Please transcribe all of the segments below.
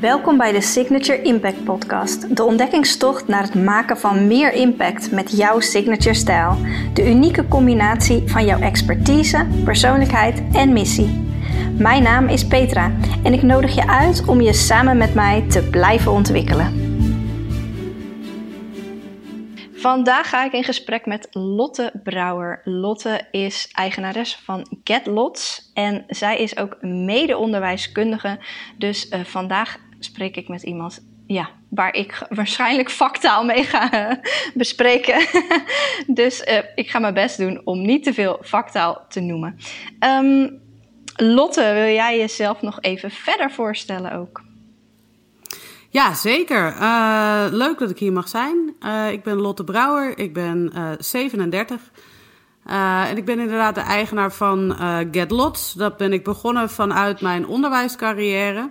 Welkom bij de Signature Impact Podcast, de ontdekkingstocht naar het maken van meer impact met jouw signature stijl. De unieke combinatie van jouw expertise, persoonlijkheid en missie. Mijn naam is Petra en ik nodig je uit om je samen met mij te blijven ontwikkelen. Vandaag ga ik in gesprek met Lotte Brouwer. Lotte is eigenares van GetLots en zij is ook mede-onderwijskundige. Dus uh, vandaag spreek ik met iemand ja, waar ik waarschijnlijk vaktaal mee ga bespreken. dus uh, ik ga mijn best doen om niet te veel vaktaal te noemen. Um, Lotte, wil jij jezelf nog even verder voorstellen ook? Ja, zeker. Uh, leuk dat ik hier mag zijn. Uh, ik ben Lotte Brouwer, ik ben uh, 37. en ik ben inderdaad de eigenaar van GetLots. Dat ben ik begonnen vanuit mijn onderwijscarrière.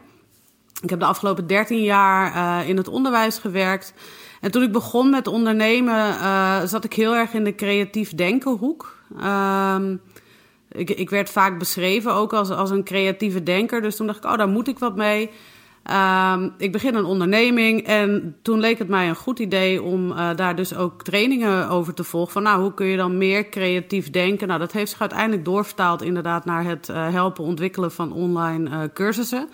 Ik heb de afgelopen 13 jaar in het onderwijs gewerkt. En toen ik begon met ondernemen, zat ik heel erg in de creatief denkenhoek. Ehm, ik, ik, werd vaak beschreven ook als, als een creatieve denker. Dus toen dacht ik, oh, daar moet ik wat mee. Um, ik begin een onderneming en toen leek het mij een goed idee om uh, daar dus ook trainingen over te volgen. Van nou, hoe kun je dan meer creatief denken? Nou, dat heeft zich uiteindelijk doorvertaald inderdaad naar het helpen ontwikkelen van online cursussen.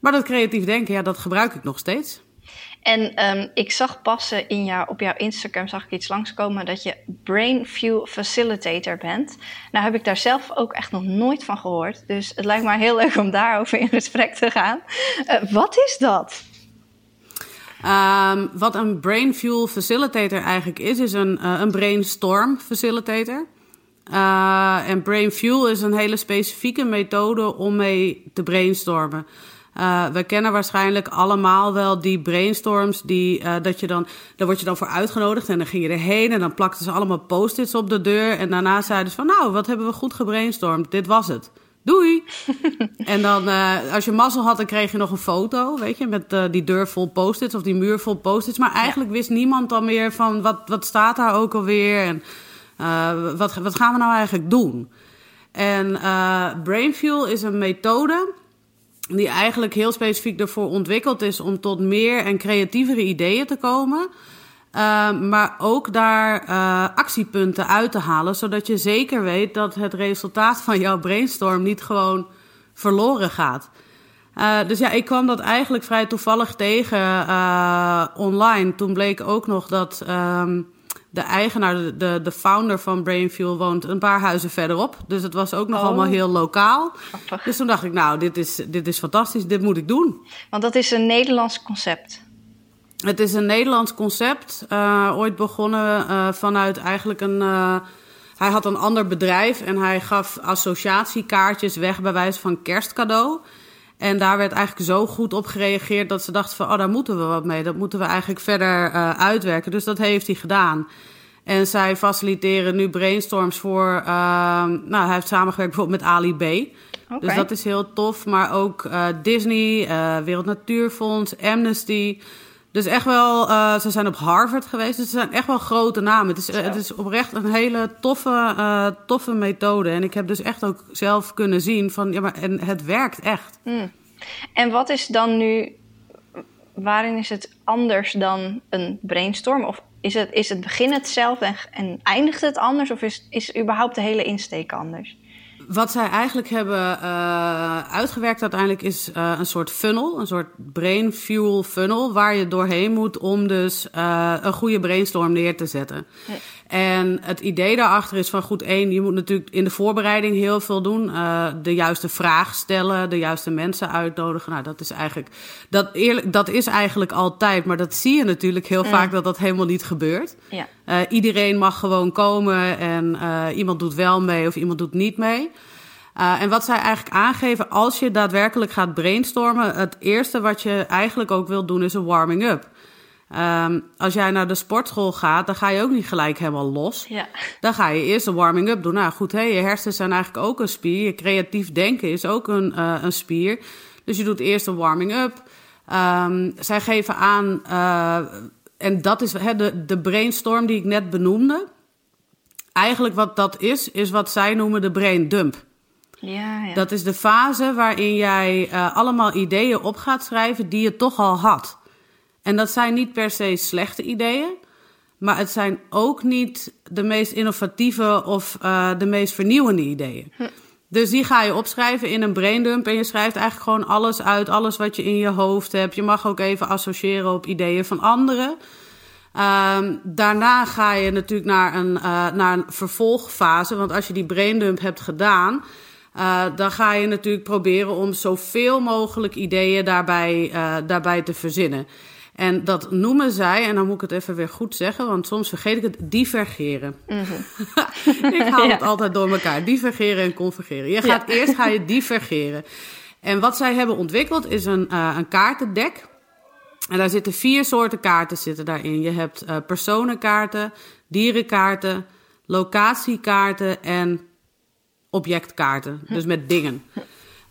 Maar dat creatief denken, ja, dat gebruik ik nog steeds. En um, ik zag passen in jou, op jouw Instagram zag ik iets langskomen dat je Brain Fuel Facilitator bent. Nou heb ik daar zelf ook echt nog nooit van gehoord. Dus het lijkt me heel leuk om daarover in gesprek te gaan. Uh, wat is dat? Um, wat een Brain Fuel Facilitator eigenlijk is, is een, uh, een brainstorm facilitator. Uh, en Brain Fuel is een hele specifieke methode om mee te brainstormen. Uh, we kennen waarschijnlijk allemaal wel die brainstorms die uh, dat je dan, daar word je dan voor uitgenodigd en dan ging je erheen en dan plakten ze allemaal post-its op de deur en daarna zeiden ze van nou, wat hebben we goed gebrainstormd, dit was het. Doei! en dan, uh, als je mazzel had, dan kreeg je nog een foto, weet je, met die deur vol post-its of die muur vol post-its. Maar eigenlijk wist niemand dan meer van wat, wat staat daar ook alweer en wat, wat gaan we nou eigenlijk doen? En Brainfuel is een methode die eigenlijk heel specifiek ervoor ontwikkeld is om tot meer en creatievere ideeën te komen. Uh, maar ook daar uh, actiepunten uit te halen, zodat je zeker weet dat het resultaat van jouw brainstorm niet gewoon verloren gaat. Uh, dus ja, ik kwam dat eigenlijk vrij toevallig tegen online. Toen bleek ook nog dat ehm, de eigenaar, de, de founder van Brainfuel, woont een paar huizen verderop. Dus het was ook nog oh. allemaal heel lokaal. Grappig. Dus toen dacht ik, nou, dit is, dit is fantastisch, dit moet ik doen. Want dat is een Nederlands concept. Het is een Nederlands concept. Uh, ooit begonnen uh, vanuit eigenlijk een. Uh, hij had een ander bedrijf en hij gaf associatiekaartjes weg bij wijze van kerstcadeau. En daar werd eigenlijk zo goed op gereageerd dat ze dachten van, oh, daar moeten we wat mee. Dat moeten we eigenlijk verder uh, uitwerken. Dus dat heeft hij gedaan. En zij faciliteren nu brainstorms voor, uh, nou, hij heeft samengewerkt bijvoorbeeld met Ali B. Okay. Dus dat is heel tof. Maar ook uh, Disney, uh, Wereld Natuurfonds, Amnesty. Dus echt wel, uh, ze zijn op Harvard geweest. Dus ze zijn echt wel grote namen. Het is, het is oprecht een hele toffe, uh, toffe methode. En ik heb dus echt ook zelf kunnen zien van, ja, maar en het werkt echt. Hmm. En wat is dan nu, waarin is het anders dan een brainstorm? Of is het, is het begin hetzelfde en, en eindigt het anders? Of is, is überhaupt de hele insteek anders? Wat zij eigenlijk hebben uh, uitgewerkt uiteindelijk is uh, een soort funnel, een soort brain fuel funnel, waar je doorheen moet om dus uh, een goede brainstorm neer te zetten. En het idee daarachter is van goed één, je moet natuurlijk in de voorbereiding heel veel doen. Uh, de juiste vraag stellen, de juiste mensen uitnodigen. Nou, dat is eigenlijk, dat, eerlijk, dat is eigenlijk altijd, maar dat zie je natuurlijk heel mm. vaak dat dat helemaal niet gebeurt. Ja. Uh, iedereen mag gewoon komen en uh, iemand doet wel mee of iemand doet niet mee. Uh, en wat zij eigenlijk aangeven, als je daadwerkelijk gaat brainstormen, het eerste wat je eigenlijk ook wil doen is een warming-up. Um, als jij naar de sportschool gaat, dan ga je ook niet gelijk helemaal los. Ja. Dan ga je eerst een warming-up doen. Nou goed, je hersenen zijn eigenlijk ook een spier. Je creatief denken is ook een, uh, een spier. Dus je doet eerst een warming-up. Um, zij geven aan, uh, en dat is he, de, de brainstorm die ik net benoemde. Eigenlijk wat dat is, is wat zij noemen de brain dump. Ja, ja. Dat is de fase waarin jij uh, allemaal ideeën op gaat schrijven die je toch al had. En dat zijn niet per se slechte ideeën, maar het zijn ook niet de meest innovatieve of uh, de meest vernieuwende ideeën. Hm. Dus die ga je opschrijven in een braindump en je schrijft eigenlijk gewoon alles uit, alles wat je in je hoofd hebt. Je mag ook even associëren op ideeën van anderen. Um, daarna ga je natuurlijk naar een, uh, naar een vervolgfase. Want als je die braindump hebt gedaan, uh, dan ga je natuurlijk proberen om zoveel mogelijk ideeën daarbij, daarbij te verzinnen. En dat noemen zij, en dan moet ik het even weer goed zeggen, want soms vergeet ik het, divergeren. Mm -hmm. ik haal ja. het altijd door elkaar, divergeren en convergeren. Je gaat ja. eerst ga je divergeren. En wat zij hebben ontwikkeld is een, uh, een kaartendek. En daar zitten vier soorten kaarten zitten daarin. Je hebt uh, personenkaarten, dierenkaarten, locatiekaarten en objectkaarten. Dus met dingen.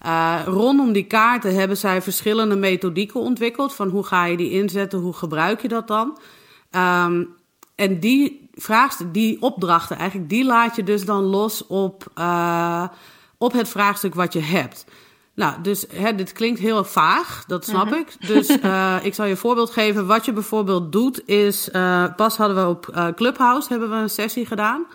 Uh, rondom die kaarten hebben zij verschillende methodieken ontwikkeld. Van hoe ga je die inzetten, hoe gebruik je dat dan? Um, en die die opdrachten eigenlijk, die laat je dus dan los op, uh, op het vraagstuk wat je hebt. Nou, dus hè, dit klinkt heel vaag, dat snap uh-huh. ik. Dus uh, ik zal je een voorbeeld geven. Wat je bijvoorbeeld doet is, uh, pas hadden we op Clubhouse hebben we een sessie gedaan.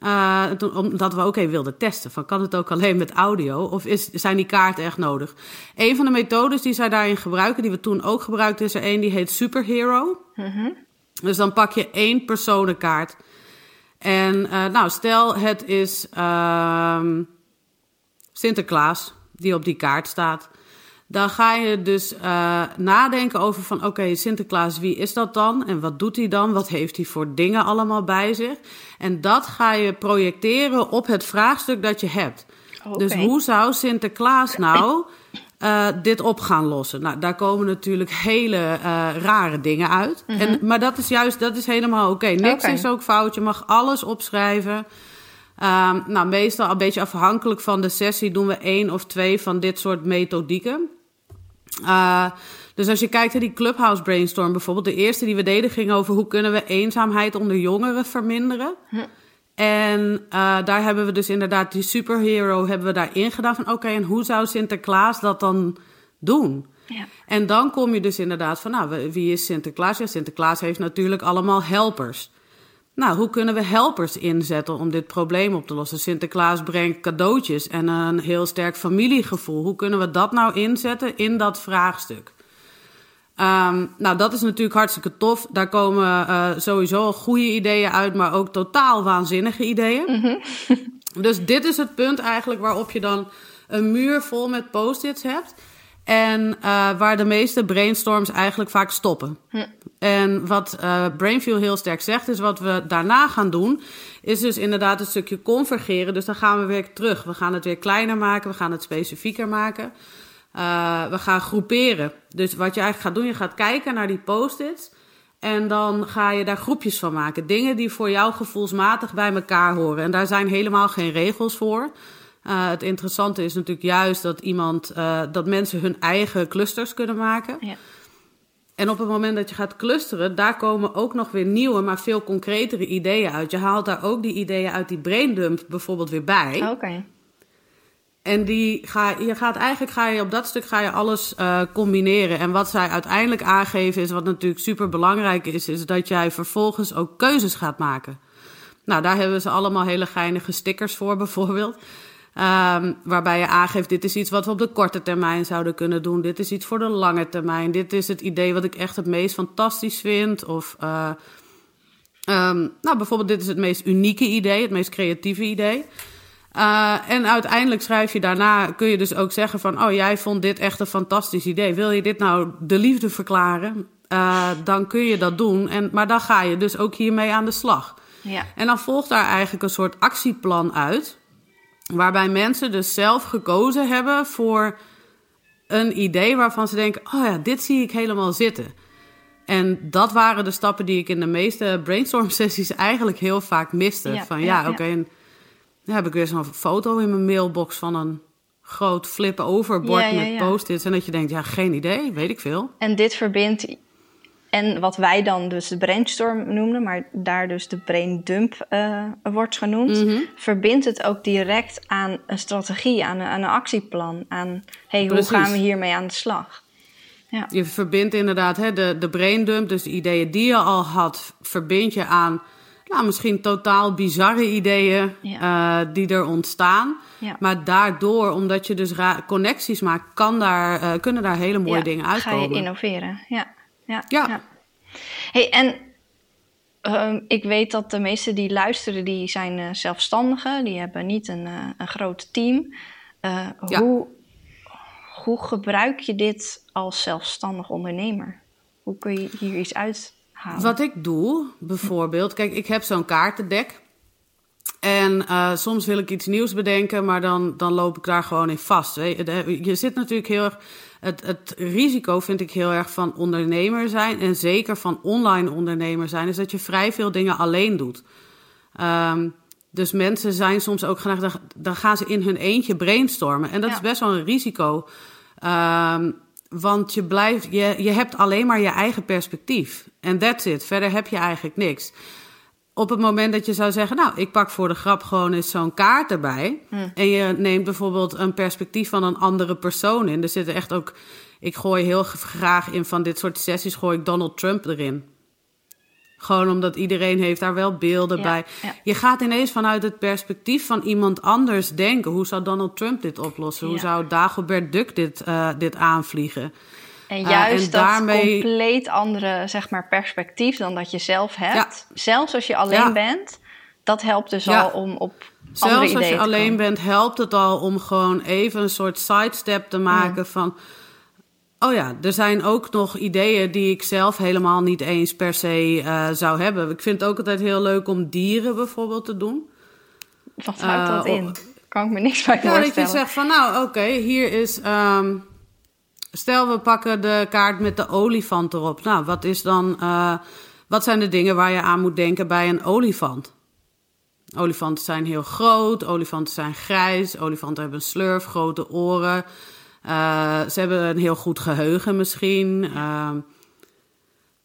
Uh, omdat we ook even wilden testen. Van, kan het ook alleen met audio of is, zijn die kaarten echt nodig? Een van de methodes die zij daarin gebruiken, die we toen ook gebruikten, is er een die heet Superhero. Mm-hmm. Dus dan pak je één personenkaart. En uh, nou, stel het is uh, Sinterklaas die op die kaart staat. Dan ga je dus uh, nadenken over van oké, okay, Sinterklaas, wie is dat dan? En wat doet hij dan? Wat heeft hij voor dingen allemaal bij zich? En dat ga je projecteren op het vraagstuk dat je hebt. Okay. Dus hoe zou Sinterklaas nou uh, dit op gaan lossen? Nou, daar komen natuurlijk hele uh, rare dingen uit. En, maar dat is juist, dat is helemaal oké. Okay. Niks is ook fout. Je mag alles opschrijven. Um, nou, meestal een beetje afhankelijk van de sessie doen we één of twee van dit soort methodieken. Uh, dus als je kijkt naar die Clubhouse Brainstorm bijvoorbeeld, de eerste die we deden ging over hoe kunnen we eenzaamheid onder jongeren verminderen. Hm. En uh, daar hebben we dus inderdaad die superhero hebben we daarin gedaan van oké, okay, en hoe zou Sinterklaas dat dan doen? Ja. En dan kom je dus inderdaad van, nou, wie is Sinterklaas? Ja, Sinterklaas heeft natuurlijk allemaal helpers. Nou, hoe kunnen we helpers inzetten om dit probleem op te lossen? Sinterklaas brengt cadeautjes en een heel sterk familiegevoel. Hoe kunnen we dat nou inzetten in dat vraagstuk? Um, nou, dat is natuurlijk hartstikke tof. Daar komen uh, sowieso goede ideeën uit, maar ook totaal waanzinnige ideeën. Mm-hmm. dus dit is het punt eigenlijk waarop je dan een muur vol met post-its hebt. En uh, waar de meeste brainstorms eigenlijk vaak stoppen. Hm. En wat uh, Brainfuel heel sterk zegt, is wat we daarna gaan doen, is dus inderdaad een stukje convergeren. Dus dan gaan we weer terug. We gaan het weer kleiner maken, we gaan het specifieker maken. Uh, we gaan groeperen. Dus wat je eigenlijk gaat doen, je gaat kijken naar die post-its. En dan ga je daar groepjes van maken. Dingen die voor jou gevoelsmatig bij elkaar horen. En daar zijn helemaal geen regels voor. Uh, het interessante is natuurlijk juist dat iemand, uh, dat mensen hun eigen clusters kunnen maken. Ja. En op het moment dat je gaat clusteren, daar komen ook nog weer nieuwe, maar veel concretere ideeën uit. Je haalt daar ook die ideeën uit die braindump bijvoorbeeld weer bij. Oké. Okay. En die ga, je gaat eigenlijk ga je op dat stuk ga je alles uh, combineren. En wat zij uiteindelijk aangeven is, wat natuurlijk super belangrijk is, is dat jij vervolgens ook keuzes gaat maken. Nou, daar hebben ze allemaal hele geinige stickers voor, bijvoorbeeld. Um, waarbij je aangeeft, dit is iets wat we op de korte termijn zouden kunnen doen. Dit is iets voor de lange termijn. Dit is het idee wat ik echt het meest fantastisch vind. Of uh, um, nou, bijvoorbeeld dit is het meest unieke idee, het meest creatieve idee. Uh, en uiteindelijk schrijf je daarna, kun je dus ook zeggen van... oh, jij vond dit echt een fantastisch idee. Wil je dit nou de liefde verklaren? Uh, dan kun je dat doen. En, maar dan ga je dus ook hiermee aan de slag. Ja. En dan volgt daar eigenlijk een soort actieplan uit... Waarbij mensen dus zelf gekozen hebben voor een idee waarvan ze denken: oh ja, dit zie ik helemaal zitten. En dat waren de stappen die ik in de meeste brainstorm sessies eigenlijk heel vaak miste. Ja, van ja, ja oké, okay, dan heb ik weer zo'n foto in mijn mailbox van een groot flip-over bord met post-its. En dat je denkt, ja, geen idee, weet ik veel. En dit verbindt En wat wij dan dus de brainstorm noemden, maar daar dus de braindump uh, wordt genoemd, Mhm. verbindt het ook direct aan een strategie, aan een, aan een actieplan. Aan hey, hoe gaan we hiermee aan de slag? Je verbindt inderdaad hè, de, de braindump, dus de ideeën die je al had, verbind je aan nou, misschien totaal bizarre ideeën eh, die er ontstaan. Ja. Maar daardoor, omdat je dus connecties maakt, kan daar, eh, kunnen daar hele mooie Ja, dingen Ga uitkomen. je innoveren, ja. Ja. Ja. Hey, en ehm, ik weet dat de meesten die luisteren, die zijn eh, zelfstandigen. Die hebben niet een, eh, een groot team. Eh, Ja. hoe, hoe gebruik je dit als zelfstandig ondernemer? Hoe kun je hier iets uithalen? Wat ik doe, bijvoorbeeld, kijk, ik heb zo'n kaartendek. En soms wil ik iets nieuws bedenken, maar dan, dan loop ik daar gewoon in vast. Je zit natuurlijk heel erg. Het, het risico vind ik heel erg van ondernemer zijn. En zeker van online ondernemer zijn, is dat je vrij veel dingen alleen doet. Ehm, dus mensen zijn soms ook geneigd, dan, gaan ze in hun eentje brainstormen. En dat Ja. is best wel een risico. Ehm, want je, blijft, je, je hebt alleen maar je eigen perspectief. En that's it. Verder heb je eigenlijk niks. Op het moment dat je zou zeggen, nou, ik pak voor de grap gewoon eens zo'n kaart erbij. En je neemt bijvoorbeeld een perspectief van een andere persoon in. Er zitten echt ook, ik gooi heel graag in van dit soort sessies, gooi ik Donald Trump erin. Gewoon omdat iedereen heeft daar wel beelden Ja, bij. ja. Je gaat ineens vanuit het perspectief van iemand anders denken. Hoe zou Donald Trump dit oplossen? Hoe zou Dagobert Duck dit, eh, dit aanvliegen? En Eh, juist en dat daarmee- compleet andere zeg maar, perspectief dan dat je zelf hebt. Zelfs als je alleen Ja. bent, dat helpt dus Ja. al om op andere Zelfs als ideeën je te alleen komen. bent, helpt het al om gewoon even een soort sidestep te maken van... Oh ja, er zijn ook nog ideeën die ik zelf helemaal niet eens per se eh, zou hebben. Ik vind het ook altijd heel leuk om dieren bijvoorbeeld te doen. Wat houdt dat Eh, in? Kan ik me niks bij Ja, dat je voorstellen. zegt van nou oké, hier is... ehm, stel we pakken de kaart met de olifant erop. Nou, wat is dan... eh, wat zijn de dingen waar je aan moet denken bij een olifant? Olifanten zijn heel groot, olifanten zijn grijs, olifanten hebben een slurf, grote oren. Eh, ze hebben een heel goed geheugen misschien. Ehm,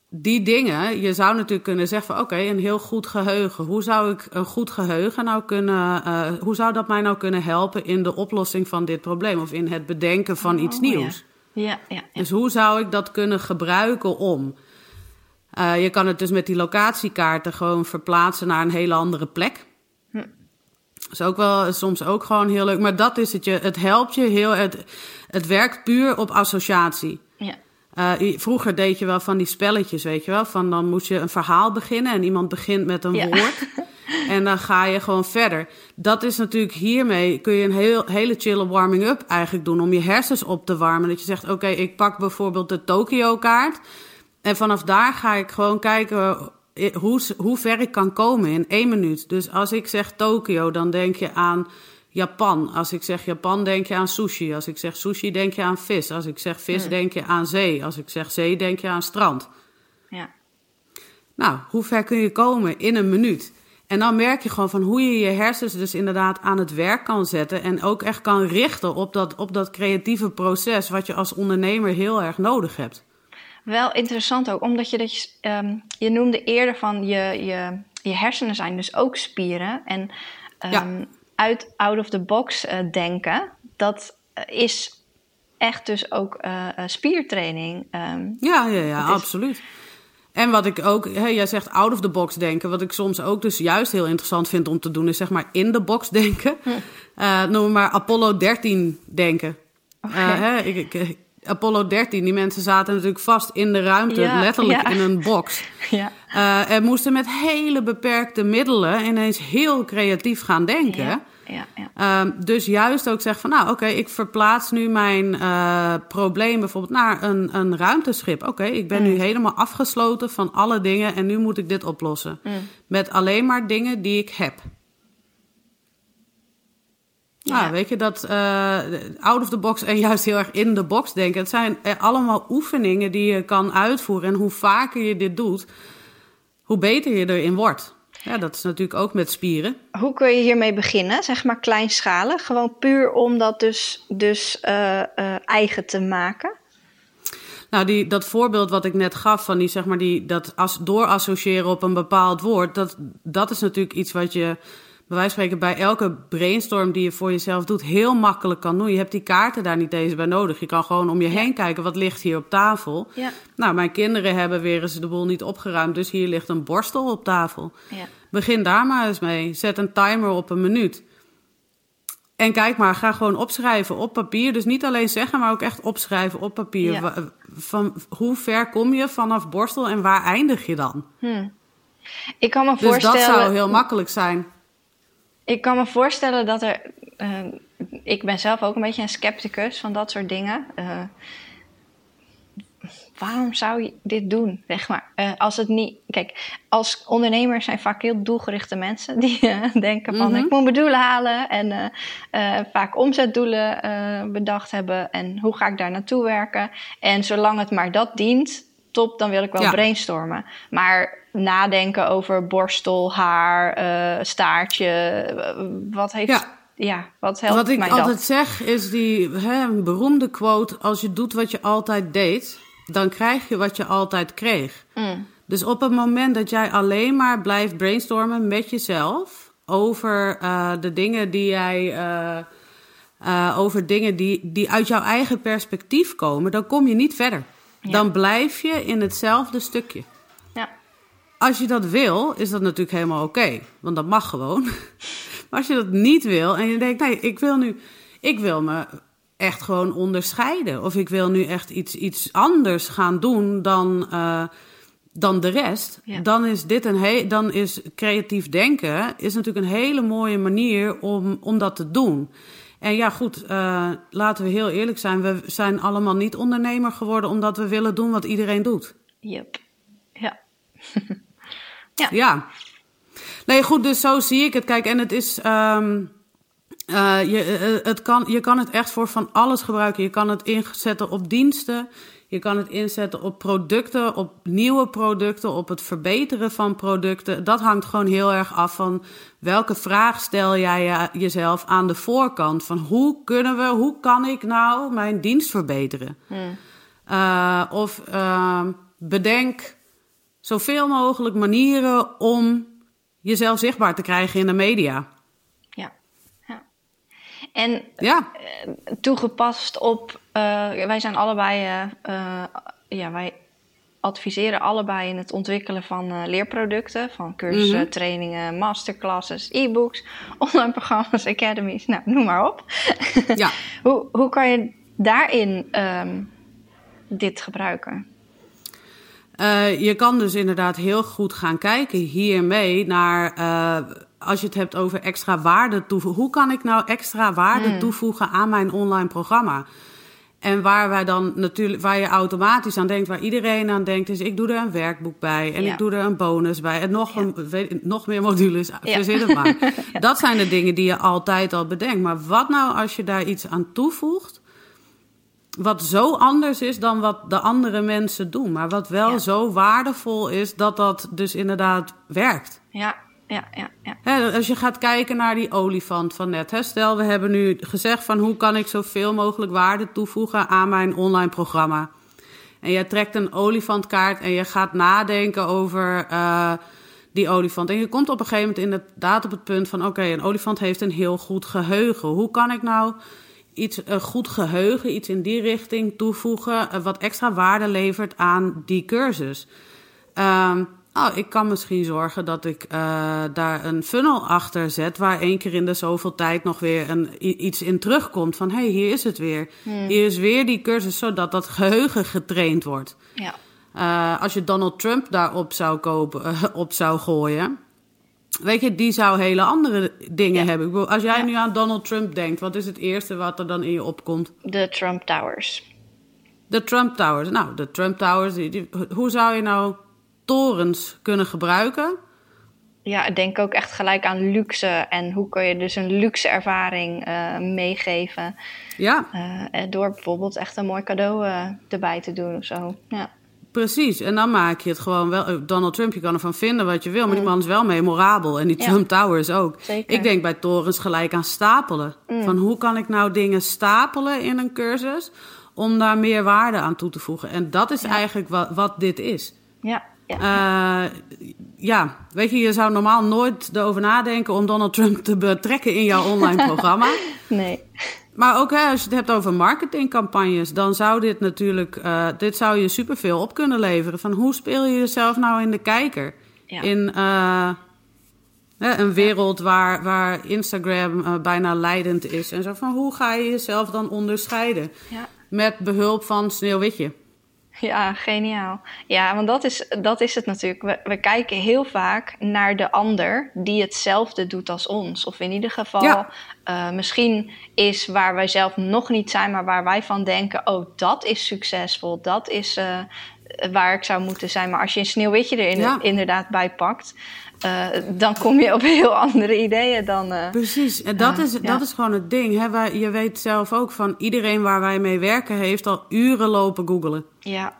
die dingen, je zou natuurlijk kunnen zeggen van oké, een heel goed geheugen. Hoe zou ik een goed geheugen nou kunnen, eh, hoe zou dat mij nou kunnen helpen in de oplossing van dit probleem of in het bedenken van iets Oh, ja. nieuws? Ja, ja, ja. Dus hoe zou ik dat kunnen gebruiken om? Eh, je kan het dus met die locatiekaarten gewoon verplaatsen naar een hele andere plek. Dat is ook wel soms ook gewoon heel leuk. Maar dat is het je. Het helpt je heel. Het, het werkt puur op associatie. ja. Eh, vroeger deed je wel van die spelletjes, weet je wel. Van dan moest je een verhaal beginnen en iemand begint met een Ja. woord. En dan ga je gewoon verder. Dat is natuurlijk hiermee kun je een heel, hele chille warming-up eigenlijk doen om je hersens op te warmen. Dat je zegt, oké, ik pak bijvoorbeeld de Tokio-kaart. En vanaf daar ga ik gewoon kijken eh, hoe, hoe ver ik kan komen in één minuut. Dus als ik zeg Tokio, dan denk je aan Japan. Als ik zeg Japan, denk je aan sushi. Als ik zeg sushi, denk je aan vis. Als ik zeg vis, denk je aan zee. Als ik zeg zee, denk je aan strand. ja. Nou, hoe ver kun je komen in een minuut? En dan merk je gewoon van hoe je je hersens dus inderdaad aan het werk kan zetten. En ook echt kan richten op dat, op dat creatieve proces wat je als ondernemer heel erg nodig hebt. Wel interessant ook, omdat je dat je, ehm, je noemde eerder van je, je, je hersenen zijn dus ook spieren. En ehm, Ja. uit out of the box eh, denken, dat eh, is echt dus ook eh, spiertraining. ehm. Ja, ja, ja, absoluut. En wat ik ook, hè, jij zegt out of the box denken. Wat ik soms ook dus juist heel interessant vind om te doen, is zeg maar in de box denken. Eh, noem maar Apollo 13 denken. Eh, hè, ik, ik- Apollo 13, die mensen zaten natuurlijk vast in de ruimte, Ja, letterlijk ja. in een box. ja. Eh, en moesten met hele beperkte middelen ineens heel creatief gaan denken. Ja. Ehm, dus juist ook zeggen van, nou oké, ik verplaats nu mijn eh, probleem bijvoorbeeld naar een, een ruimteschip. Oké, ik ben nu helemaal afgesloten van alle dingen en nu moet ik dit oplossen. Met alleen maar dingen die ik heb. Ja. Ja, weet je, dat eh, out of the box en juist heel erg in de box denken. Het zijn eh, allemaal oefeningen die je kan uitvoeren. En hoe vaker je dit doet, hoe beter je erin wordt. Ja, dat is natuurlijk ook met spieren. Hoe kun je hiermee beginnen? Zeg maar kleinschalig. Gewoon puur om dat dus, dus eh, eh, eigen te maken. Nou, die, dat voorbeeld wat ik net gaf van die, zeg maar, die, dat as, doorassociëren op een bepaald woord, dat, dat is natuurlijk iets wat je bij wijze van spreken bij elke brainstorm die je voor jezelf doet, heel makkelijk kan doen. Je hebt die kaarten daar niet eens bij nodig. Je kan gewoon om je heen kijken, wat ligt hier op tafel? Ja. Nou, mijn kinderen hebben weer eens de boel niet opgeruimd, dus hier ligt een borstel op tafel. Ja. Begin daar maar eens mee. Zet een timer op een minuut. En kijk maar, ga gewoon opschrijven op papier. Dus niet alleen zeggen, maar ook echt opschrijven op papier. Ja. Van hoe ver kom je vanaf borstel en waar eindig je dan? Ik kan me Dus voorstellen. dat zou heel makkelijk zijn. Ik kan me voorstellen dat er. eh, ik ben zelf ook een beetje een scepticus van dat soort dingen. Eh, waarom zou je dit doen? Zeg maar. Eh, als het niet. Kijk, als ondernemers zijn vaak heel doelgerichte mensen die eh, denken van Mhm. ik moet mijn doelen halen en eh, vaak omzetdoelen bedacht hebben en hoe ga ik daar naartoe werken. En zolang het maar dat dient, top, dan wil ik wel Ja. brainstormen. Maar nadenken over borstel, haar, staartje, wat heeft. Ja. Ja. wat helpt Wat ik mij altijd dat? zeg is die hè, beroemde quote: Als je doet wat je altijd deed, dan krijg je wat je altijd kreeg. Mm, Dus op het moment dat jij alleen maar blijft brainstormen met jezelf over eh, de dingen die jij. eh, eh, over dingen die, die uit jouw eigen perspectief komen, dan kom je niet verder. Ja. Dan blijf je in hetzelfde stukje. ja. Als je dat wil, is dat natuurlijk helemaal oké. want dat mag gewoon. maar als je dat niet wil en je denkt, nee, ik wil nu, ik wil me echt gewoon onderscheiden. Of ik wil nu echt iets, iets anders gaan doen dan, eh, dan de rest. Ja. Dan is dit een he dan is creatief denken is natuurlijk een hele mooie manier om, om dat te doen. En ja, goed, eh, laten we heel eerlijk zijn. We zijn allemaal niet ondernemer geworden omdat we willen doen wat iedereen doet. Yep. Ja. Ja. Nee, goed, dus zo zie ik het. Kijk, en het is. ehm, eh, je, eh, het kan, je kan het echt voor van alles gebruiken. Je kan het inzetten op diensten. Je kan het inzetten op producten, op nieuwe producten, op het verbeteren van producten. Dat hangt gewoon heel erg af van welke vraag stel jij je- jezelf aan de voorkant. Van hoe kunnen we, hoe kan ik nou mijn dienst verbeteren? Eh, of ehm, bedenk zoveel mogelijk manieren om jezelf zichtbaar te krijgen in de media. En Ja, toegepast op. eh, wij zijn allebei. eh, eh, ja, wij adviseren allebei in het ontwikkelen van eh, leerproducten. Van cursussen, Mhm. trainingen, masterclasses, e-books, online programma's, academies. Nou, noem maar op. ja. hoe, hoe kan je daarin ehm, dit gebruiken? Eh, je kan dus inderdaad heel goed gaan kijken hiermee naar. eh, als je het hebt over extra waarde toevoegen. Hoe kan ik nou extra waarde toevoegen aan mijn online programma? En waar wij dan natuurlijk, waar je automatisch aan denkt, waar iedereen aan denkt, is ik doe er een werkboek bij en Ja. ik doe er een bonus bij en nog, Ja. een, weet, nog meer modules, Ja. verzin het maar. Dat zijn de dingen die je altijd al bedenkt. Maar wat nou als je daar iets aan toevoegt, wat zo anders is dan wat de andere mensen doen, maar wat wel zo waardevol is dat dat dus inderdaad werkt. Ja, ja, ja, ja. Als je gaat kijken naar die olifant van net. Stel, we hebben nu gezegd van hoe kan ik zoveel mogelijk waarde toevoegen aan mijn online programma. En jij trekt een olifantkaart en je gaat nadenken over eh, die olifant. En je komt op een gegeven moment inderdaad op het punt van... oké, een olifant heeft een heel goed geheugen. Hoe kan ik nou iets, een goed geheugen, iets in die richting toevoegen... eh, wat extra waarde levert aan die cursus? Ehm, oh, ik kan misschien zorgen dat ik eh, daar een funnel achter zet... waar één keer in de zoveel tijd nog weer een, iets in terugkomt. Van, hé, hey, hier is het weer. Hier is weer die cursus, zodat dat geheugen getraind wordt. ja. Eh, als je Donald Trump daarop zou, kopen, eh, op zou gooien... Weet je, die zou hele andere dingen Ja. hebben. Ik bedoel, als jij Ja. nu aan Donald Trump denkt... wat is het eerste wat er dan in je opkomt? De Trump Towers. De Trump Towers. Nou, de Trump Towers, die, die- hoe zou je nou torens kunnen gebruiken? Ja, ik denk ook echt gelijk aan luxe. En hoe kun je dus een luxe ervaring eh, meegeven. Ja, eh, eh, door bijvoorbeeld echt een mooi cadeau erbij te doen of zo. Ja, precies. En dan maak je het gewoon wel... Donald Trump, je kan ervan vinden wat je wil... maar die man is wel memorabel. En die Ja. Trump Towers ook. Zeker. Ik denk bij torens gelijk aan stapelen. Van hoe kan ik nou dingen stapelen in een cursus... om daar meer waarde aan toe te voegen. En dat is eigenlijk wat, wat dit is. Ja. Ja. Uh, ja, weet je, je zou normaal nooit erover nadenken om Donald Trump te betrekken in jouw online programma. Nee. Maar ook hè, als je het hebt over marketingcampagnes, dan zou dit natuurlijk, uh, dit zou je superveel op kunnen leveren. Van hoe speel je jezelf nou in de kijker? Ja. In uh, een wereld waar, waar Instagram bijna leidend is. En zo van hoe ga je jezelf dan onderscheiden? Ja. Met behulp van Sneeuwwitje. Ja, geniaal. Ja, want dat is, dat is het natuurlijk. We, we kijken heel vaak naar de ander die hetzelfde doet als ons. Of in ieder geval, Ja. uh, misschien is waar wij zelf nog niet zijn, maar waar wij van denken: oh, dat is succesvol, dat is uh, waar ik zou moeten zijn. Maar als je een sneeuwwitje er in, Ja. inderdaad bij pakt, uh, dan kom je op heel andere ideeën dan. uh, Precies, en dat, Ja, is, ja. dat is gewoon het ding. Hè? Wij, je weet zelf ook van iedereen waar wij mee werken, heeft al uren lopen googelen. ja,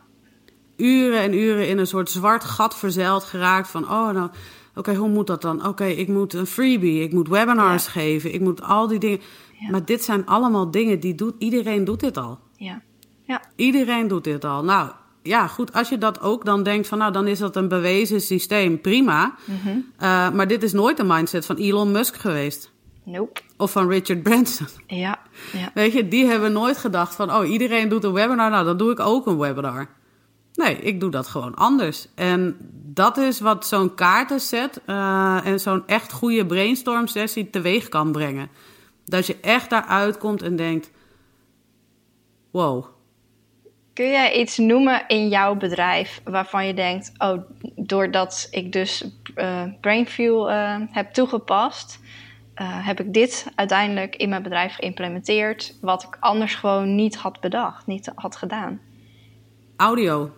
Uren en uren in een soort zwart gat verzeild geraakt van, oh nou, oké, hoe moet dat dan? Oké, ik moet een freebie, ik moet webinars Ja. geven, ik moet al die dingen. Ja. Maar dit zijn allemaal dingen die doet, iedereen doet dit al. ja, ja, Iedereen doet dit al. Nou, ja, goed, als je dat ook dan denkt van, nou, dan is dat een bewezen systeem, prima. Mhm. Uh, maar dit is nooit de mindset van Elon Musk geweest. nope. Of van Richard Branson. Ja, ja, Weet je, die hebben nooit gedacht van, oh, iedereen doet een webinar, nou, dan doe ik ook een webinar. Nee, ik doe dat gewoon anders. En dat is wat zo'n kaartenset uh, en zo'n echt goede brainstorm sessie teweeg kan brengen. Dat je echt daaruit komt en denkt, wow, Kun jij iets noemen in jouw bedrijf waarvan je denkt: oh, doordat ik dus uh, Brainfuel uh, heb toegepast, uh, heb ik dit uiteindelijk in mijn bedrijf geïmplementeerd, wat ik anders gewoon niet had bedacht, niet had gedaan? Audio.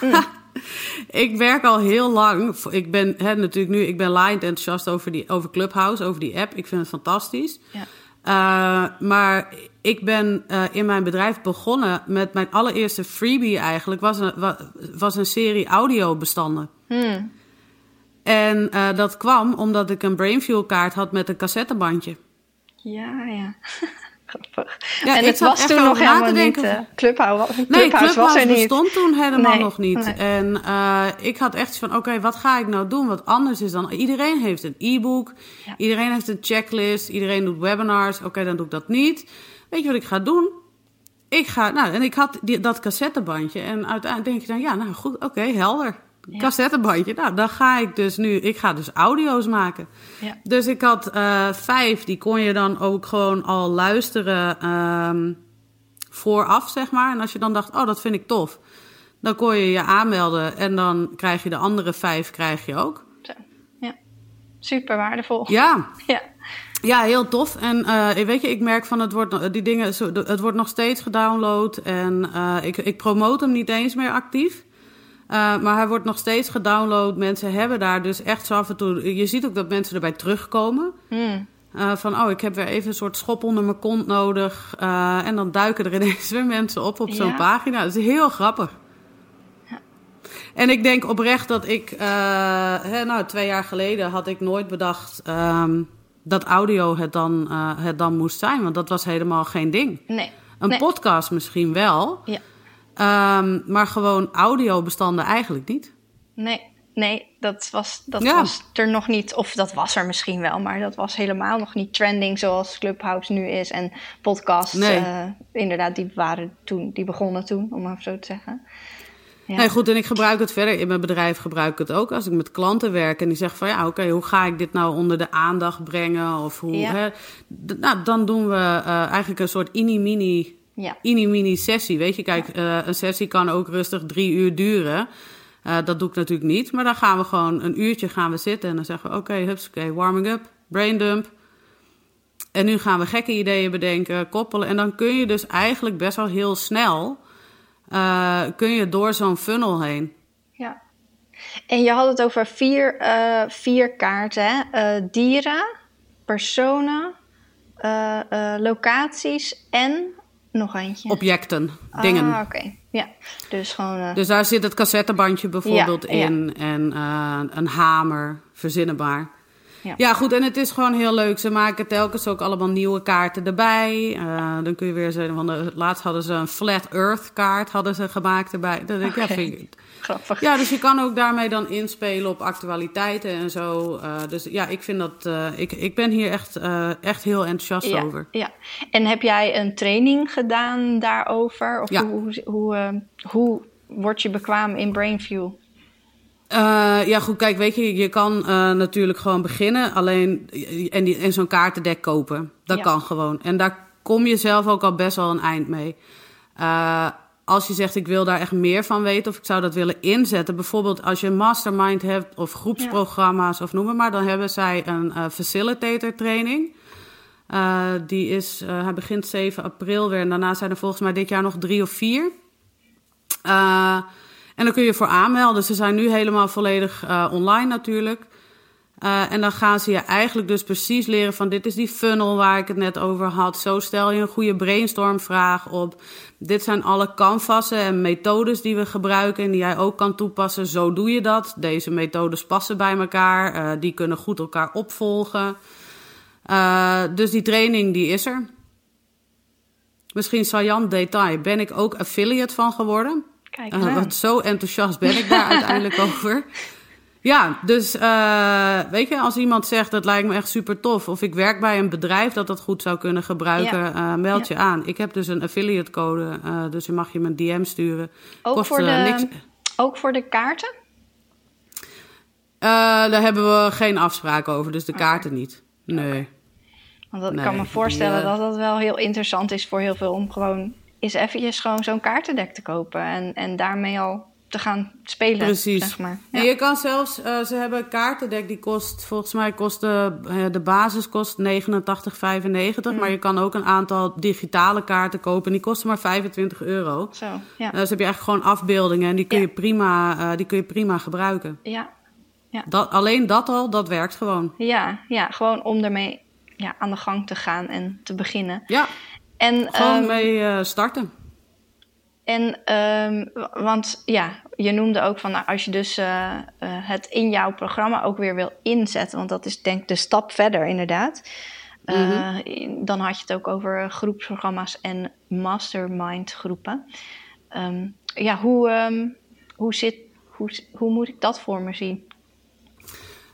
Mm. ik werk al heel lang. Ik ben hè, natuurlijk nu, ik ben live enthousiast over, die, over Clubhouse, over die app. Ik vind het fantastisch. Ja. Uh, maar ik ben uh, in mijn bedrijf begonnen met mijn allereerste freebie eigenlijk. Was een, was een serie audiobestanden. Hmm. En uh, dat kwam omdat ik een Brainfuel kaart had met een cassettebandje. Ja, ja. Grappig. Ja, en het was toen nog helemaal niet. Uh, Clubhouse, nee, Clubhouse was er niet. bestond toen helemaal Nee, nog niet. nee. En uh, ik had echt van, oké, wat ga ik nou doen wat anders is dan... Iedereen heeft een e-book, Ja. iedereen heeft een checklist, iedereen doet webinars. Oké, dan doe ik dat niet. Weet je wat ik ga doen? Ik ga, nou, en ik had die, dat cassettebandje. En uiteindelijk denk je dan, ja, nou goed, oké, helder. Ja. Cassettebandje. Nou, dan ga ik dus nu, ik ga dus audio's maken. Ja. Dus ik had uh, vijf, die kon je dan ook gewoon al luisteren um, vooraf, zeg maar. En als je dan dacht, oh, dat vind ik tof, dan kon je je aanmelden en dan krijg je de andere vijf, krijg je ook. Zo. Ja. Super waardevol. Ja. Ja. Ja, heel tof. En uh, weet je, ik merk van het wordt, die dingen, het wordt nog steeds gedownload. En uh, ik, ik promote hem niet eens meer actief. Uh, maar hij wordt nog steeds gedownload. Mensen hebben daar dus echt zo af en toe. Je ziet ook dat mensen erbij terugkomen. Hmm. Uh, van, oh, ik heb weer even een soort schop onder mijn kont nodig. Uh, en dan duiken er ineens weer mensen op op zo'n Ja. pagina. Dat is heel grappig. Ja. En ik denk oprecht dat ik, hè, nou, twee jaar geleden had ik nooit bedacht um, dat audio het dan, het dan moest zijn. Want dat was helemaal geen ding. Nee. Een nee. podcast misschien wel. Ja. Um, maar gewoon audiobestanden eigenlijk niet. Nee, nee, dat, was, dat Ja. was er nog niet. Of dat was er misschien wel, maar dat was helemaal nog niet trending zoals Clubhouse nu is. En podcasts, Nee. eh, inderdaad, die waren toen, die begonnen toen, om maar zo te zeggen. Ja. Nee, goed, en ik gebruik het verder. In mijn bedrijf gebruik ik het ook als ik met klanten werk. En die zeggen van ja, oké, hoe ga ik dit nou onder de aandacht brengen? Of hoe, Ja. hè? Nou, dan doen we uh, eigenlijk een soort ini-mini Ja. mini sessie. Weet je, kijk, uh, een sessie kan ook rustig drie uur duren. Uh, dat doe ik natuurlijk niet. Maar dan gaan we gewoon een uurtje gaan we zitten en dan zeggen we: oké, okay, oké, warming up, brain dump. En nu gaan we gekke ideeën bedenken, koppelen. En dan kun je dus eigenlijk best wel heel snel uh, kun je door zo'n funnel heen. ja. En je had het over vier, vier kaarten: hè? Dieren, personen, locaties en nog eentje. Objecten, dingen. Ah, oké. Okay. Ja, dus gewoon... Uh... Dus daar zit het cassettebandje bijvoorbeeld Ja, ja. in en uh, een hamer, verzinnenbaar. Ja. Ja, goed. En het is gewoon heel leuk. Ze maken telkens ook allemaal nieuwe kaarten erbij. Uh, dan kun je weer zeggen, van de, laatst hadden ze een Flat Earth kaart hadden ze gemaakt erbij. Dat Oké. ja, vind ik, Grappig. ja, dus je kan ook daarmee dan inspelen op actualiteiten en zo. Uh, dus ja, ik vind dat. Uh, ik, ik ben hier echt, echt heel enthousiast ja, over. Ja. En heb jij een training gedaan daarover? Of Ja. hoe, hoe, hoe, hoe word je bekwaam in BrainView? Uh, ja, goed, kijk, weet je, je kan uh, natuurlijk gewoon beginnen. Alleen, en, die- en zo'n kaartendek kopen. Dat Ja. kan gewoon. En daar kom je zelf ook al best wel een eind mee. Uh, als je zegt, ik wil daar echt meer van weten... of ik zou dat willen inzetten... bijvoorbeeld als je een mastermind hebt... of groepsprogramma's of noem maar maar... dan hebben zij een facilitator training... Die is, hij begint 7 april weer. En daarna zijn er volgens mij dit jaar nog drie of vier. Uh, en dan kun je voor aanmelden. Ze zijn nu helemaal volledig uh, online natuurlijk. Uh, en dan gaan ze je eigenlijk dus precies leren van dit is die funnel waar ik het net over had. Zo stel je een goede brainstormvraag op. Dit zijn alle canvassen en methodes die we gebruiken en die jij ook kan toepassen. Zo doe je dat. Deze methodes passen bij elkaar. Uh, die kunnen goed elkaar opvolgen. Dus die training die is er. Misschien saillant detail. Ben ik ook affiliate van geworden? Kijk, Uh, want zo enthousiast ben ik daar uiteindelijk over. Ja, dus uh, weet je, als iemand zegt dat lijkt me echt super tof, of ik werk bij een bedrijf dat dat goed zou kunnen gebruiken, Ja. uh, meld Ja. je aan. Ik heb dus een affiliate code, uh, dus je mag je me een DM sturen. ook, Kost, voor de, niks. ook voor de kaarten? Daar hebben we geen afspraken over, dus de kaarten niet. Nee. Want dat, ik kan me voorstellen eh, dat dat wel heel interessant is voor heel veel om gewoon eens eventjes gewoon zo'n kaartendek te kopen en, en daarmee al te gaan spelen. Precies. Zeg maar. En je kan zelfs, uh, ze hebben een kaartendek die kost, volgens mij kost de, uh, de basis kost 89,95. Mm. Maar je kan ook een aantal digitale kaarten kopen en die kosten maar 25 euro. Zo, ja. Uh, dus heb je eigenlijk gewoon afbeeldingen en die kun Ja. je prima, die kun je prima gebruiken. ja. Dat, alleen dat al, dat werkt gewoon. Ja, ja, gewoon om ermee ja, aan de gang te gaan en te beginnen. Ja, En, gewoon ehm, mee uh, starten. En, ehm, want ja, je noemde ook van nou, als je dus eh, eh, het in jouw programma ook weer wil inzetten, want dat is denk ik de stap verder inderdaad. Eh, dan had je het ook over groepsprogramma's en mastermind groepen. Ehm, ja, hoe, hoe, zit, hoe, hoe moet ik dat voor me zien?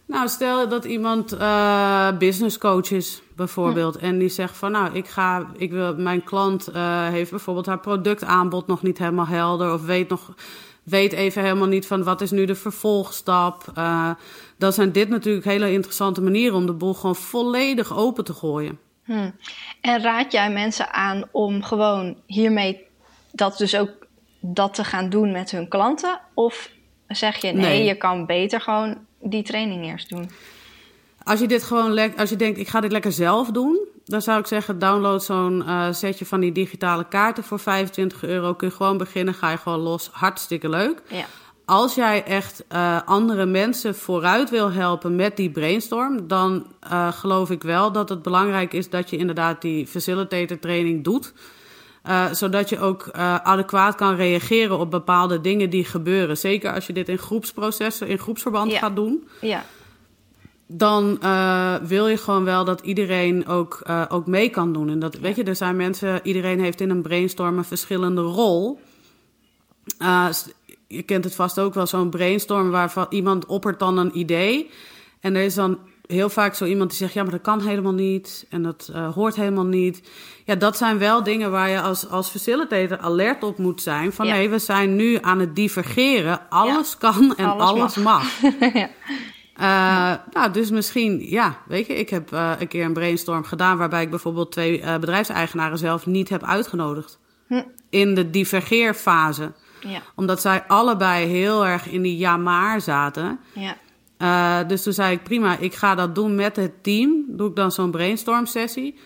Nou, stel dat iemand uh, business coach is, bijvoorbeeld. En die zegt van, nou, ik ga, ik wil, mijn klant uh, heeft bijvoorbeeld haar productaanbod nog niet helemaal helder. Of weet nog, weet even helemaal niet van wat is nu de vervolgstap. Uh, dan zijn dit natuurlijk hele interessante manieren om de boel gewoon volledig open te gooien. Hmm. En raad jij mensen aan om gewoon hiermee dat dus ook dat te gaan doen met hun klanten? Of zeg je nee, Nee. je kan beter gewoon die training eerst doen? Als je dit gewoon lekker, als je denkt, ik ga dit lekker zelf doen, dan zou ik zeggen, download zo'n uh, setje van die digitale kaarten voor 25 euro. Kun je gewoon beginnen, ga je gewoon los. Hartstikke leuk. Ja. Als jij echt uh, andere mensen vooruit wil helpen met die brainstorm, dan uh, geloof ik wel dat het belangrijk is dat je inderdaad die facilitator training doet. Uh, zodat je ook uh, adequaat kan reageren op bepaalde dingen die gebeuren. Zeker als je dit in groepsprocessen, in groepsverband Ja. gaat doen. Ja, Dan uh, wil je gewoon wel dat iedereen ook, ook mee kan doen. En dat, weet je, er zijn mensen, iedereen heeft in een brainstorm een verschillende rol. Je kent het vast ook wel, zo'n brainstorm waarvan iemand oppert dan een idee. En er is dan heel vaak zo iemand die zegt: Ja, maar dat kan helemaal niet. En dat uh, hoort helemaal niet. Ja, dat zijn wel dingen waar je als, als facilitator alert op moet zijn. Van Ja. nee, we zijn nu aan het divergeren. Alles kan en Alles alles, mag. mag. ja. Uh, nou, dus misschien, ja, weet je, ik heb uh, een keer een brainstorm gedaan waarbij ik bijvoorbeeld twee uh, bedrijfseigenaren zelf niet heb uitgenodigd. Hm. In de divergeerfase. Ja. Omdat zij allebei heel erg in die ja-maar zaten. Ja. Uh, dus toen zei ik, prima, ik ga dat doen met het team. Doe ik dan zo'n brainstorm sessie.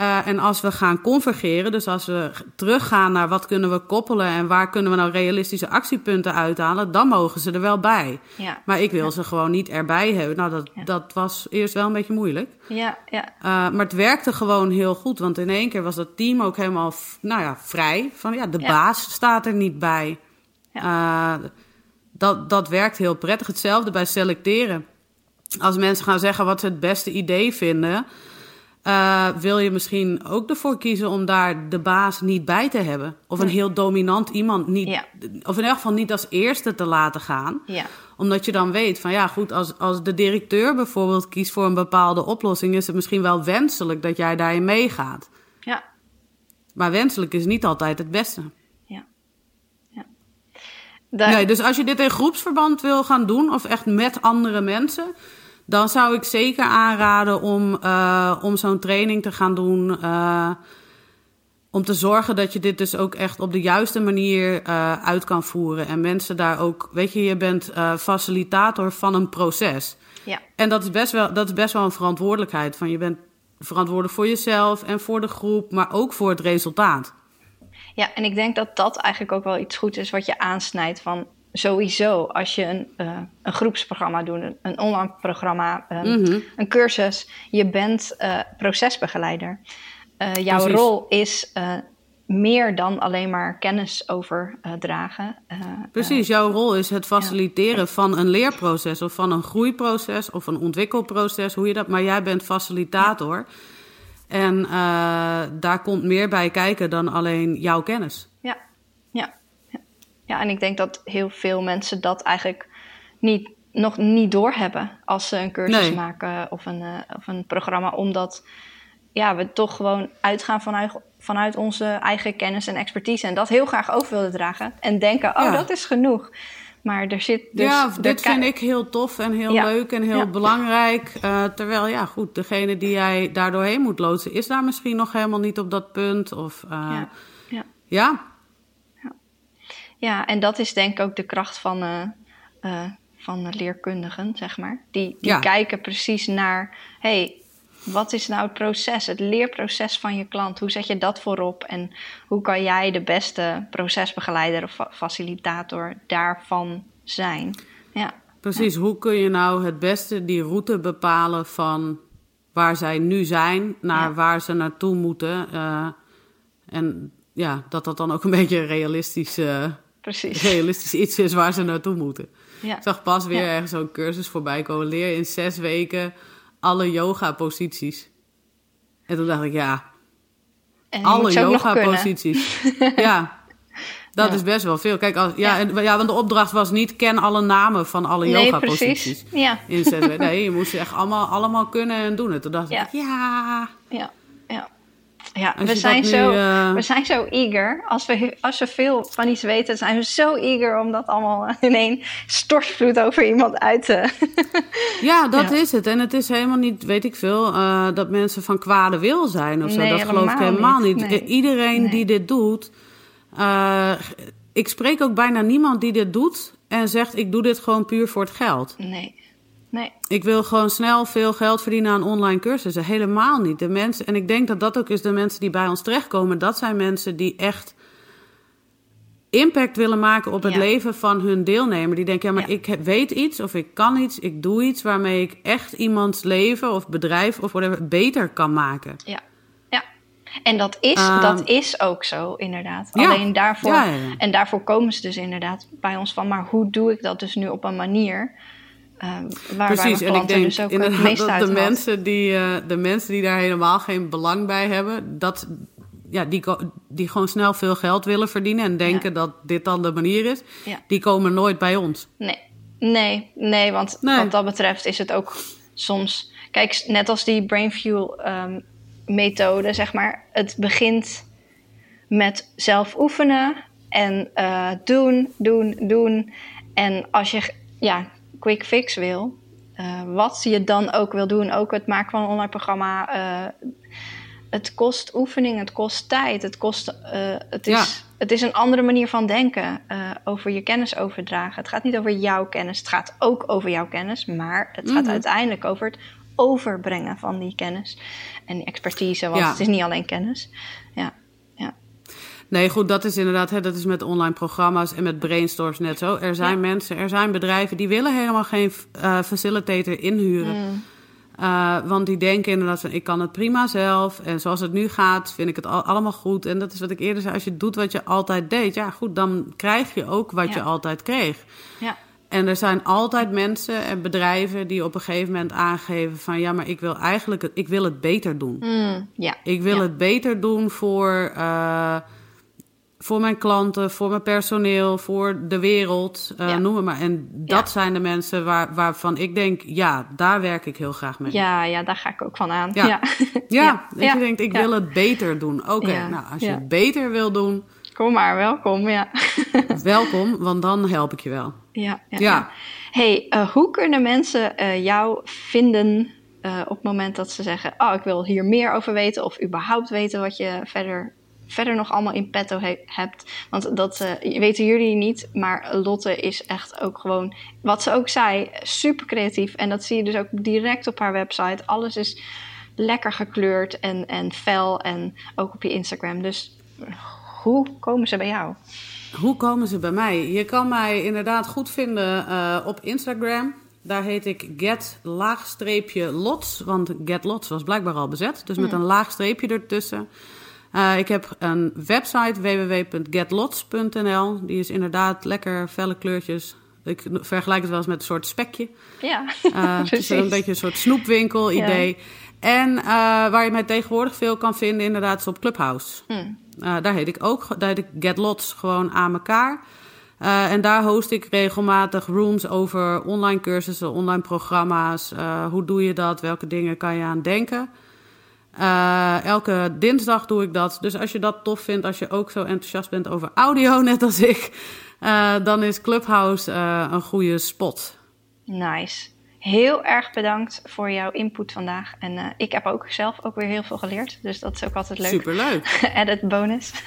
Uh, en als we gaan convergeren, dus als we teruggaan naar wat kunnen we koppelen en waar kunnen we nou realistische actiepunten uithalen, dan mogen ze er wel bij. Ja. Maar ik wil ja. ze gewoon niet erbij hebben. Nou, dat, Ja. dat was eerst wel een beetje moeilijk. Ja, ja. Uh, maar het werkte gewoon heel goed, want in één keer was dat team ook helemaal, nou ja, vrij. Van ja, de Ja. baas staat er niet bij. Uh, dat, dat werkt heel prettig. Hetzelfde bij selecteren. als mensen gaan zeggen wat ze het beste idee vinden, uh, wil je misschien ook ervoor kiezen om daar de baas niet bij te hebben. Of een heel dominant iemand niet, Ja. of in elk geval niet als eerste te laten gaan. Ja. Omdat je dan weet van ja, goed, als, als de directeur bijvoorbeeld kiest voor een bepaalde oplossing, is het misschien wel wenselijk dat jij daarin meegaat. Ja. Maar wenselijk is niet altijd het beste. Daar- Nee, dus als je dit in groepsverband wil gaan doen, of echt met andere mensen, dan zou ik zeker aanraden om, eh, om zo'n training te gaan doen. eh, om te zorgen dat je dit dus ook echt op de juiste manier eh, uit kan voeren. En mensen daar ook, weet je, je bent facilitator van een proces. ja. En dat is, best wel, dat is best wel een verantwoordelijkheid. Van je bent verantwoordelijk voor jezelf en voor de groep, maar ook voor het resultaat. Ja, en ik denk dat dat eigenlijk ook wel iets goed is wat je aansnijdt van sowieso als je een, eh, een groepsprogramma doet, een, een online programma, ehm, Mhm. een cursus, je bent eh, procesbegeleider. Eh, jouw Precies. rol is meer dan alleen maar kennis overdragen. Precies, jouw rol is het faciliteren van een leerproces of van een groeiproces of een ontwikkelproces, hoe je dat, maar jij bent facilitator. En eh, daar komt meer bij kijken dan alleen jouw kennis. Ja, ja, ja. ja, en ik denk dat heel veel mensen dat eigenlijk niet, nog niet doorhebben als ze een cursus Nee. maken of een, eh, of een programma, omdat ja, we toch gewoon uitgaan vanuit, vanuit onze eigen kennis en expertise en dat heel graag over willen dragen en denken, oh, Ja. dat is genoeg. Maar er zit dus... ja, dit vind ik heel tof en heel Ja. leuk en heel Ja. belangrijk. Eh, terwijl, ja, goed, degene die jij daar doorheen moet loodsen, is daar misschien nog helemaal niet op dat punt. Of, eh, Ja, ja. ja, Ja, en dat is denk ik ook de kracht van, eh, van leerkundigen, zeg maar. Die, die kijken precies naar, hey, wat is nou het proces, het leerproces van je klant? Hoe zet je dat voorop? En hoe kan jij de beste procesbegeleider of fa- facilitator daarvan zijn? Ja, Precies, hoe kun je nou het beste die route bepalen van waar zij nu zijn naar Ja. waar ze naartoe moeten? eh, en ja, dat dat dan ook een beetje een realistisch, precies. realistisch iets is waar ze naartoe moeten. Ja. Ik zag pas weer ergens zo'n cursus voorbij komen. Leer in zes weken alle yoga-posities. En toen dacht ik, ja, alle yoga-posities. ja, dat Ja. is best wel veel. Kijk, als, ja, Ja. En, ja, want de opdracht was niet ken alle namen van alle Nee, yoga-posities. precies. Ja, In. Nee, je moest ze echt allemaal, allemaal kunnen en doen. En toen dacht ik, ja, ja, ja. Ja, we zijn, nu, zo, eh, we zijn zo eager. Als we, als we veel van iets weten, zijn we zo eager om dat allemaal in één stortvloed over iemand uit te... ja, dat Ja. is het. En het is helemaal niet, weet ik veel, eh, dat mensen van kwade wil zijn of zo. Nee, dat geloof ik helemaal niet. niet. Nee. Iedereen Nee. die dit doet, eh, ik spreek ook bijna niemand die dit doet en zegt, ik doe dit gewoon puur voor het geld. Nee, nee. Ik wil gewoon snel veel geld verdienen aan online cursussen. Helemaal niet. De mensen, en ik denk dat dat ook is de mensen die bij ons terechtkomen. Dat zijn mensen die echt impact willen maken op het Ja. leven van hun deelnemer. Die denken, ja, maar Ja. ik weet iets of ik kan iets, ik doe iets waarmee ik echt iemands leven of bedrijf of whatever beter kan maken. Ja, ja. En dat is, Ehm, dat is ook zo, inderdaad. Ja. Alleen daarvoor, en daarvoor komen ze dus inderdaad bij ons van, maar hoe doe ik dat dus nu op een manier ehm waar Precies, mijn en ik denk dus ook het meest dat de mensen, die, eh, de mensen die daar helemaal geen belang bij hebben, dat, ja, die, die gewoon snel veel geld willen verdienen en denken dat dit dan de manier is, Ja. die komen nooit bij ons. Nee, nee, nee want Nee. wat dat betreft is het ook soms... Kijk, net als die Brainfuel ehm methode, zeg maar. Het begint met zelf oefenen en eh, doen, doen, doen. En als je ja, quick fix wil, eh, wat je dan ook wil doen, ook het maken van een online programma... eh, het kost oefening, het kost tijd, het kost... eh, het, is, Ja. het is een andere manier van denken, over je kennis overdragen. Het gaat niet over jouw kennis, het gaat ook over jouw kennis, maar het gaat Mhm. uiteindelijk over het overbrengen van die kennis en die expertise, want Ja. het is niet alleen kennis. Nee, goed, dat is inderdaad, hè, dat is met online programma's en met brainstorms net zo. Er zijn Ja. mensen, er zijn bedrijven die willen helemaal geen eh, facilitator inhuren. Mm. Eh, want die denken inderdaad van, ik kan het prima zelf. En zoals het nu gaat, vind ik het al- allemaal goed. En dat is wat ik eerder zei, als je doet wat je altijd deed... ja, goed, dan krijg je ook wat Ja. je altijd kreeg. ja, En er zijn altijd mensen en bedrijven die op een gegeven moment aangeven van ja, maar ik wil eigenlijk het, ik wil het beter doen. Mm, ja. Ik wil het beter doen voor, eh, voor mijn klanten, voor mijn personeel, voor de wereld, Ja. noem het maar. En dat Ja. zijn de mensen waar, waarvan ik denk, ja, daar werk ik heel graag mee. Ja, ja, daar ga ik ook van aan. Ja. Ja. Ja, dat Ja. je denkt, ik wil het beter doen. Oké, nou, als je het beter wil doen, Kom maar, welkom. Ja. welkom, want dan help ik je wel. ja, ja. Ja. Hey, eh, hoe kunnen mensen eh, jou vinden op het moment dat ze zeggen: Oh, ik wil hier meer over weten, of überhaupt weten wat je verder, verder nog allemaal in petto he- hebt? Want dat eh, weten jullie niet, maar Lotte is echt ook gewoon, wat ze ook zei, super creatief. En dat zie je dus ook direct op haar website. Alles is lekker gekleurd en, en fel, en ook op je Instagram. Dus hoe komen ze bij jou? Hoe komen ze bij mij? Je kan mij inderdaad goed vinden eh, op Instagram. Daar heet ik get laagstreepje lots. Want get lots was blijkbaar al bezet. Dus met een laag streepje ertussen. Eh, ik heb een website www.getlots.nl. Die is inderdaad lekker felle kleurtjes. Ik vergelijk het wel eens met een soort spekje. Ja, Eh, het is een beetje een soort snoepwinkel idee. En eh, waar je mij tegenwoordig veel kan vinden, inderdaad, is op Clubhouse. Hmm. Eh, daar heet ik ook, daar heet ik Get Lots gewoon aan elkaar. En daar host ik regelmatig rooms over online cursussen, online programma's. Hoe doe je dat? Welke dingen kan je aan denken? Eh, elke dinsdag doe ik dat. Dus als je dat tof vindt, als je ook zo enthousiast bent over audio, net als ik, eh, dan is Clubhouse eh, een goede spot. Nice. Heel erg bedankt voor jouw input vandaag. En eh, ik heb ook zelf ook weer heel veel geleerd. Dus dat is ook altijd leuk. Superleuk. Edit bonus.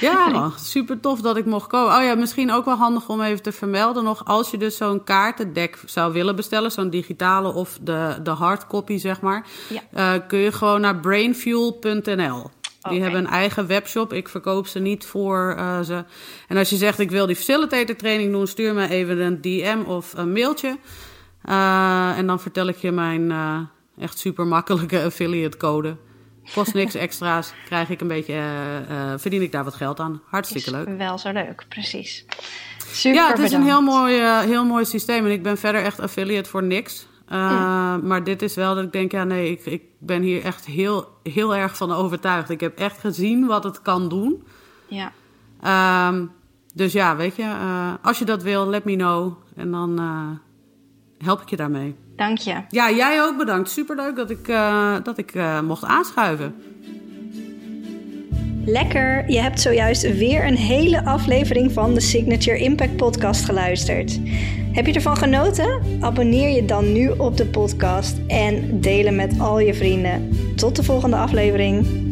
Ja, super tof dat ik mocht komen. Oh ja, misschien ook wel handig om even te vermelden nog. Als je dus zo'n kaartendek zou willen bestellen, zo'n digitale of de, de hardcopy, zeg maar. Ja. eh, kun je gewoon naar brainfuel.nl. Die hebben een eigen webshop. Ik verkoop ze niet voor eh, ze. En als je zegt ik wil die facilitator training doen, stuur me even een DM of een mailtje. Eh, en dan vertel ik je mijn eh, echt super makkelijke affiliate code. Kost niks extra's. Krijg ik een beetje, eh, verdien ik daar wat geld aan. Hartstikke leuk. Wel zo leuk, precies. Super Ja, het is een heel mooi, heel mooi systeem. En ik ben verder echt affiliate voor niks. Uh, Maar dit is wel dat ik denk, ja nee, ik, ik ben hier echt heel, heel erg van overtuigd. Ik heb echt gezien wat het kan doen. Ja, Ehm, dus ja, weet je, als je dat wil, let me know. En dan help ik je daarmee. dank je. Ja, jij ook bedankt. Superleuk dat ik, uh, dat ik mocht aanschuiven. Lekker, je hebt zojuist weer een hele aflevering van de Signature Impact Podcast geluisterd. Heb je ervan genoten? Abonneer je dan nu op de podcast en deel hem met al je vrienden. Tot de volgende aflevering.